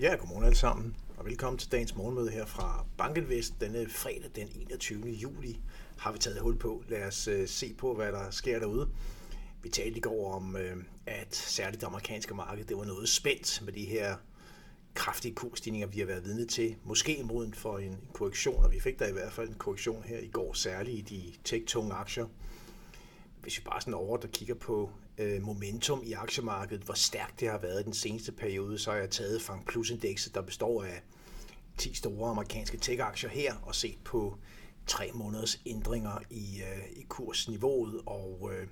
Ja, godmorgen alle sammen, og velkommen til dagens morgenmøde her fra Bankenvest. Denne fredag den 21. juli har vi taget hul på. Lad os øh, se på, hvad der sker derude. Vi talte i går om, øh, at særligt det amerikanske marked, det var noget spændt med de her kraftige kursstigninger, vi har været vidne til. Måske moden for en korrektion, og vi fik der i hvert fald en korrektion her i går, særligt i de tech-tunge aktier. Hvis vi bare sådan over der kigger på øh, momentum i aktiemarkedet, hvor stærkt det har været den seneste periode, så har jeg taget Fang Plus indekset, der består af 10 store amerikanske tech-aktier her, og set på tre måneders ændringer i, øh, i kursniveauet, og øh,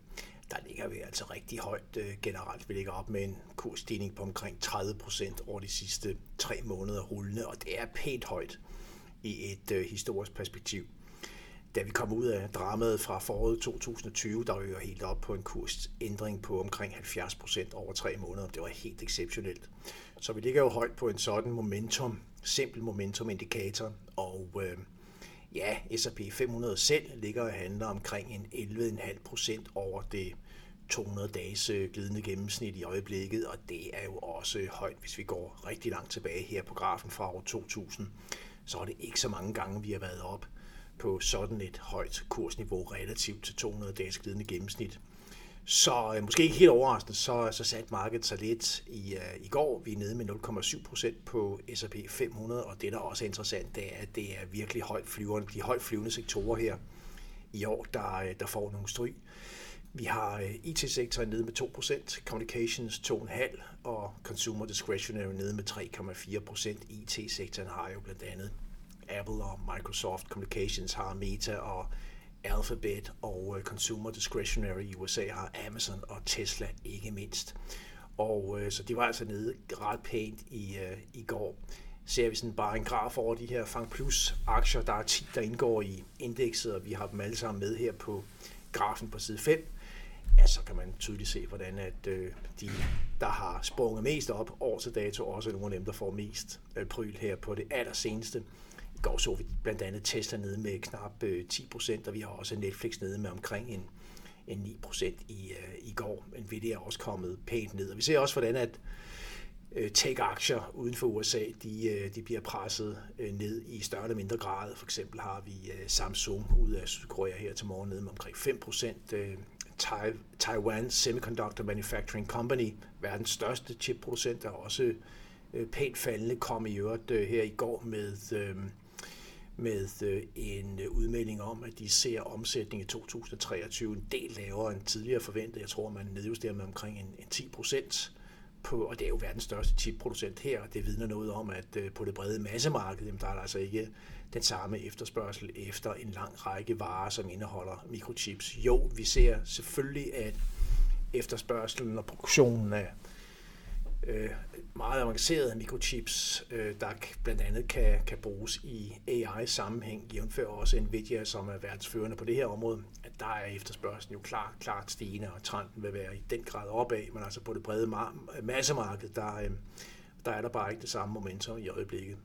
der ligger vi altså rigtig højt øh, generelt. Vi ligger op med en kursstigning på omkring 30 procent over de sidste tre måneder rullende, og det er pænt højt i et øh, historisk perspektiv da vi kom ud af dramaet fra foråret 2020, der var vi helt op på en kursændring på omkring 70 procent over tre måneder. Det var helt exceptionelt. Så vi ligger jo højt på en sådan momentum, simpel momentum-indikator, og øh, ja, S&P 500 selv ligger og handler omkring en 11,5 procent over det 200 dages øh, glidende gennemsnit i øjeblikket, og det er jo også højt, hvis vi går rigtig langt tilbage her på grafen fra år 2000. Så er det ikke så mange gange, vi har været op på sådan et højt kursniveau relativt til 200 dages glidende gennemsnit. Så øh, måske ikke helt overraskende, så, så satte markedet sig lidt i, øh, i går. Vi er nede med 0,7 procent på S&P 500, og det, der også er interessant, det er, at det er virkelig højt flyvende, de højt flyvende sektorer her i år, der, øh, der får nogle stryg. Vi har øh, IT-sektoren nede med 2%, Communications 2,5% og Consumer Discretionary nede med 3,4%. IT-sektoren har jo blandt andet Apple og Microsoft Communications har Meta og Alphabet og øh, Consumer Discretionary i USA har Amazon og Tesla ikke mindst. Og øh, så de var altså nede ret pænt i, øh, i går. Ser vi sådan bare en graf over de her Fang Plus aktier, der er 10, der indgår i indekset, og vi har dem alle sammen med her på grafen på side 5, ja, så kan man tydeligt se, hvordan at øh, de, der har sprunget mest op år til dato, også er nogle af dem, der får mest øh, pryl her på det allerseneste går så vi blandt andet Tesla nede med knap øh, 10 procent, og vi har også Netflix nede med omkring en, en 9 procent i, uh, i går. Nvidia er også kommet pænt ned. Og vi ser også, hvordan at øh, tech-aktier uden for USA, de, de bliver presset ned i større eller mindre grad. For eksempel har vi Samsung ud af Sydkorea her til morgen nede med omkring 5 procent. Taiwan Semiconductor Manufacturing Company, verdens største chipproducent, er også pænt faldende, kom i øvrigt her i går med... Med øh, en øh, udmelding om, at de ser omsætning i 2023 en del lavere end tidligere forventet. Jeg tror, man nedjusterer med omkring en, en 10 procent på, og det er jo verdens største chipproducent her, og det vidner noget om, at øh, på det brede massemarked, der er der altså ikke den samme efterspørgsel efter en lang række varer, som indeholder mikrochips. Jo, vi ser selvfølgelig, at efterspørgselen og produktionen af øh, meget avancerede mikrochips, øh, der blandt andet kan, kan bruges i AI-sammenhæng, jævnfører også Nvidia, som er verdensførende på det her område, at der er efterspørgselen jo klart, klart stigende, og trenden vil være i den grad opad, men altså på det brede massemarked, der, øh, der er der bare ikke det samme momentum i øjeblikket.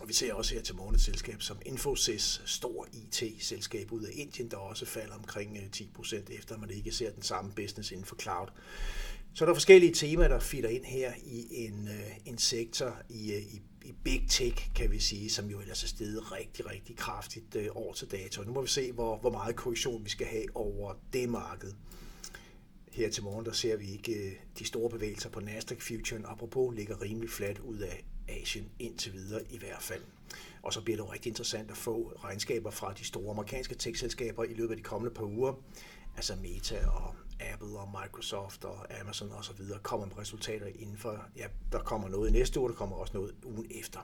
Og vi ser også her til morgen et selskab som Infosys, stor IT-selskab ud af Indien, der også falder omkring øh, 10% efter, man ikke ser den samme business inden for cloud. Så er der forskellige temaer, der fitter ind her i en, øh, en sektor i, øh, i, i big tech, kan vi sige, som jo ellers er steget rigtig, rigtig kraftigt øh, år til dato. Nu må vi se, hvor, hvor meget korrektion vi skal have over det marked. Her til morgen, der ser vi ikke de store bevægelser på Nasdaq Future. Apropos ligger rimelig fladt ud af Asien indtil videre i hvert fald. Og så bliver det jo rigtig interessant at få regnskaber fra de store amerikanske tech-selskaber i løbet af de kommende par uger. Altså Meta og Apple og Microsoft og Amazon og så videre kommer med resultater inden for, ja, der kommer noget i næste uge, der kommer også noget ugen efter.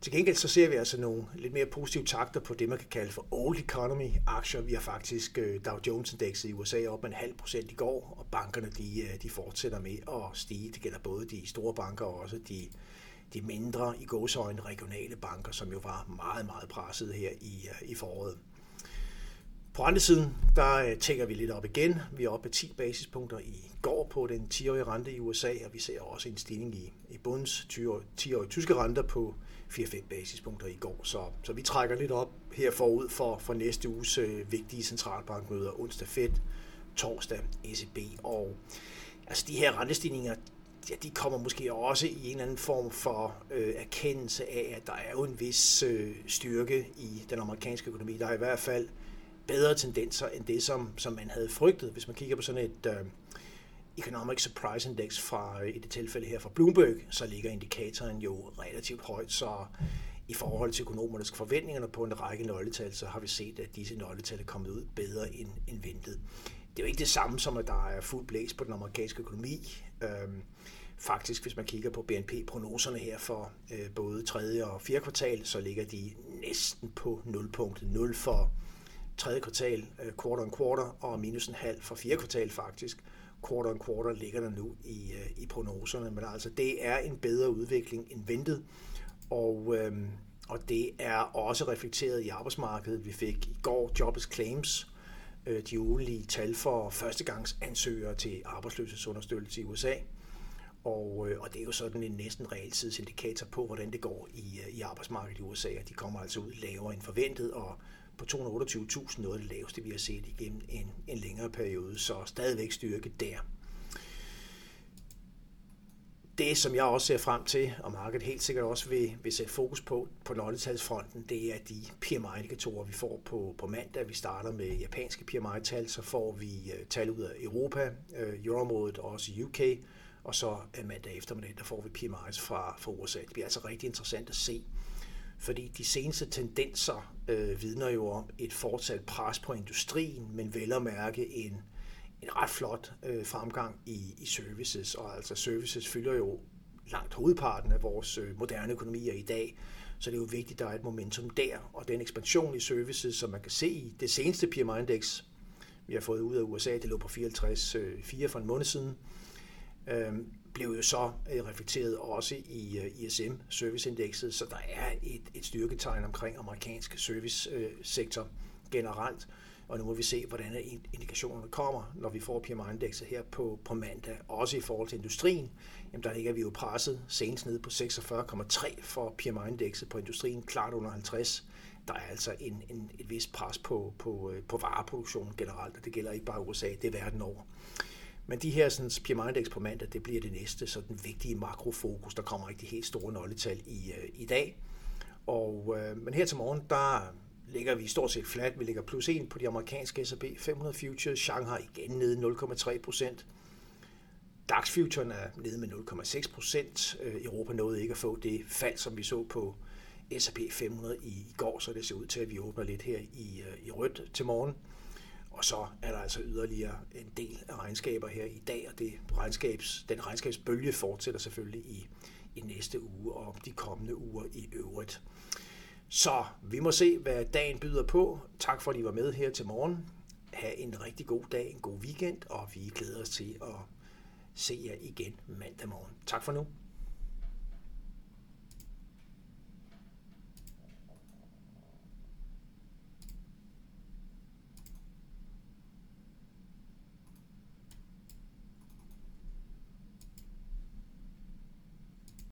Til gengæld så ser vi altså nogle lidt mere positive takter på det, man kan kalde for old economy aktier. Vi har faktisk øh, Dow Jones indekset i USA op med en halv procent i går, og bankerne de, øh, de fortsætter med at stige. Det gælder både de store banker og også de, de mindre i gåsøjne regionale banker, som jo var meget, meget presset her i, øh, i foråret. På andre siden, der øh, tænker vi lidt op igen. Vi er oppe på 10 basispunkter i går på den 10-årige rente i USA, og vi ser også en stigning i, i bunds 10-årige tyske renter på 4-5 basispunkter i går. Så, så vi trækker lidt op her forud for, for næste uges øh, vigtige centralbankmøder, onsdag Fed, torsdag ECB. Og altså de her rentestigninger, ja, de kommer måske også i en eller anden form for øh, erkendelse af, at der er jo en vis øh, styrke i den amerikanske økonomi. Der er i hvert fald bedre tendenser end det, som, som man havde frygtet. Hvis man kigger på sådan et øh, Economic Surprise Index fra, øh, i det tilfælde her fra Bloomberg, så ligger indikatoren jo relativt højt, så i forhold til økonomernes forventninger på en række nøgletal, så har vi set, at disse nøgletal er kommet ud bedre end, end ventet. Det er jo ikke det samme som, at der er fuld blæs på den amerikanske økonomi. Øhm, faktisk, hvis man kigger på BNP-prognoserne her for øh, både tredje og fjerde kvartal, så ligger de næsten på nulpunktet. Nul for tredje kvartal, øh, quarter on quarter, og minus en halv for fjerde kvartal faktisk. Quarter on quarter ligger der nu i, øh, i prognoserne, men altså det er en bedre udvikling end ventet. Og, øhm, og det er også reflekteret i arbejdsmarkedet. Vi fik i går Jobless Claims, øh, de ugenlige tal for førstegangsansøgere til arbejdsløshedsunderstøttelse i USA. Og, øh, og det er jo sådan en næsten realtidsindikator på, hvordan det går i, øh, i arbejdsmarkedet i USA, og de kommer altså ud lavere end forventet, og på 228.000 noget af det laveste, vi har set igennem en, en længere periode, så stadigvæk styrke der det, som jeg også ser frem til, og markedet helt sikkert også vil, vil sætte fokus på på nøgletalsfronten, det er de PMI-indikatorer, vi får på, på mandag. Vi starter med japanske PMI-tal, så får vi øh, tal ud af Europa, øh, Euroområdet og også UK, og så øh, mandag eftermiddag, der får vi PMI's fra, fra USA. Det bliver altså rigtig interessant at se, fordi de seneste tendenser øh, vidner jo om et fortsat pres på industrien, men vel at mærke en en ret flot øh, fremgang i, i services, og altså services fylder jo langt hovedparten af vores øh, moderne økonomier i dag, så det er jo vigtigt, at der er et momentum der, og den ekspansion i services, som man kan se i det seneste PMI-indeks, vi har fået ud af USA, det lå på 54,4 øh, for en måned siden, øh, blev jo så øh, reflekteret også i øh, ISM-serviceindekset, så der er et, et styrketegn omkring amerikansk servicesektor øh, generelt. Og nu må vi se, hvordan indikationerne kommer, når vi får PMI-indekset her på, på mandag. Også i forhold til industrien, jamen der ligger vi jo presset senest nede på 46,3 for PMI-indekset på industrien, klart under 50. Der er altså en, en, et vis pres på, på, på vareproduktionen generelt, og det gælder ikke bare USA, det er verden over. Men de her sådan, PMI Index på mandag, det bliver det næste sådan vigtige makrofokus. Der kommer ikke de helt store nøgletal i, øh, i dag. Og, øh, men her til morgen, der ligger vi stort set flat. Vi ligger plus 1 på de amerikanske S&P 500 futures. Shanghai igen nede 0,3 procent. DAX futuren er nede med 0,6 procent. Øh, Europa nåede ikke at få det fald, som vi så på S&P 500 i i går, så det ser ud til, at vi åbner lidt her i, øh, i rødt til morgen. Og så er der altså yderligere en del af regnskaber her i dag, og det regnskabs, den regnskabsbølge fortsætter selvfølgelig i, i næste uge og de kommende uger i øvrigt. Så vi må se, hvad dagen byder på. Tak fordi I var med her til morgen. Ha' en rigtig god dag, en god weekend, og vi glæder os til at se jer igen mandag morgen. Tak for nu.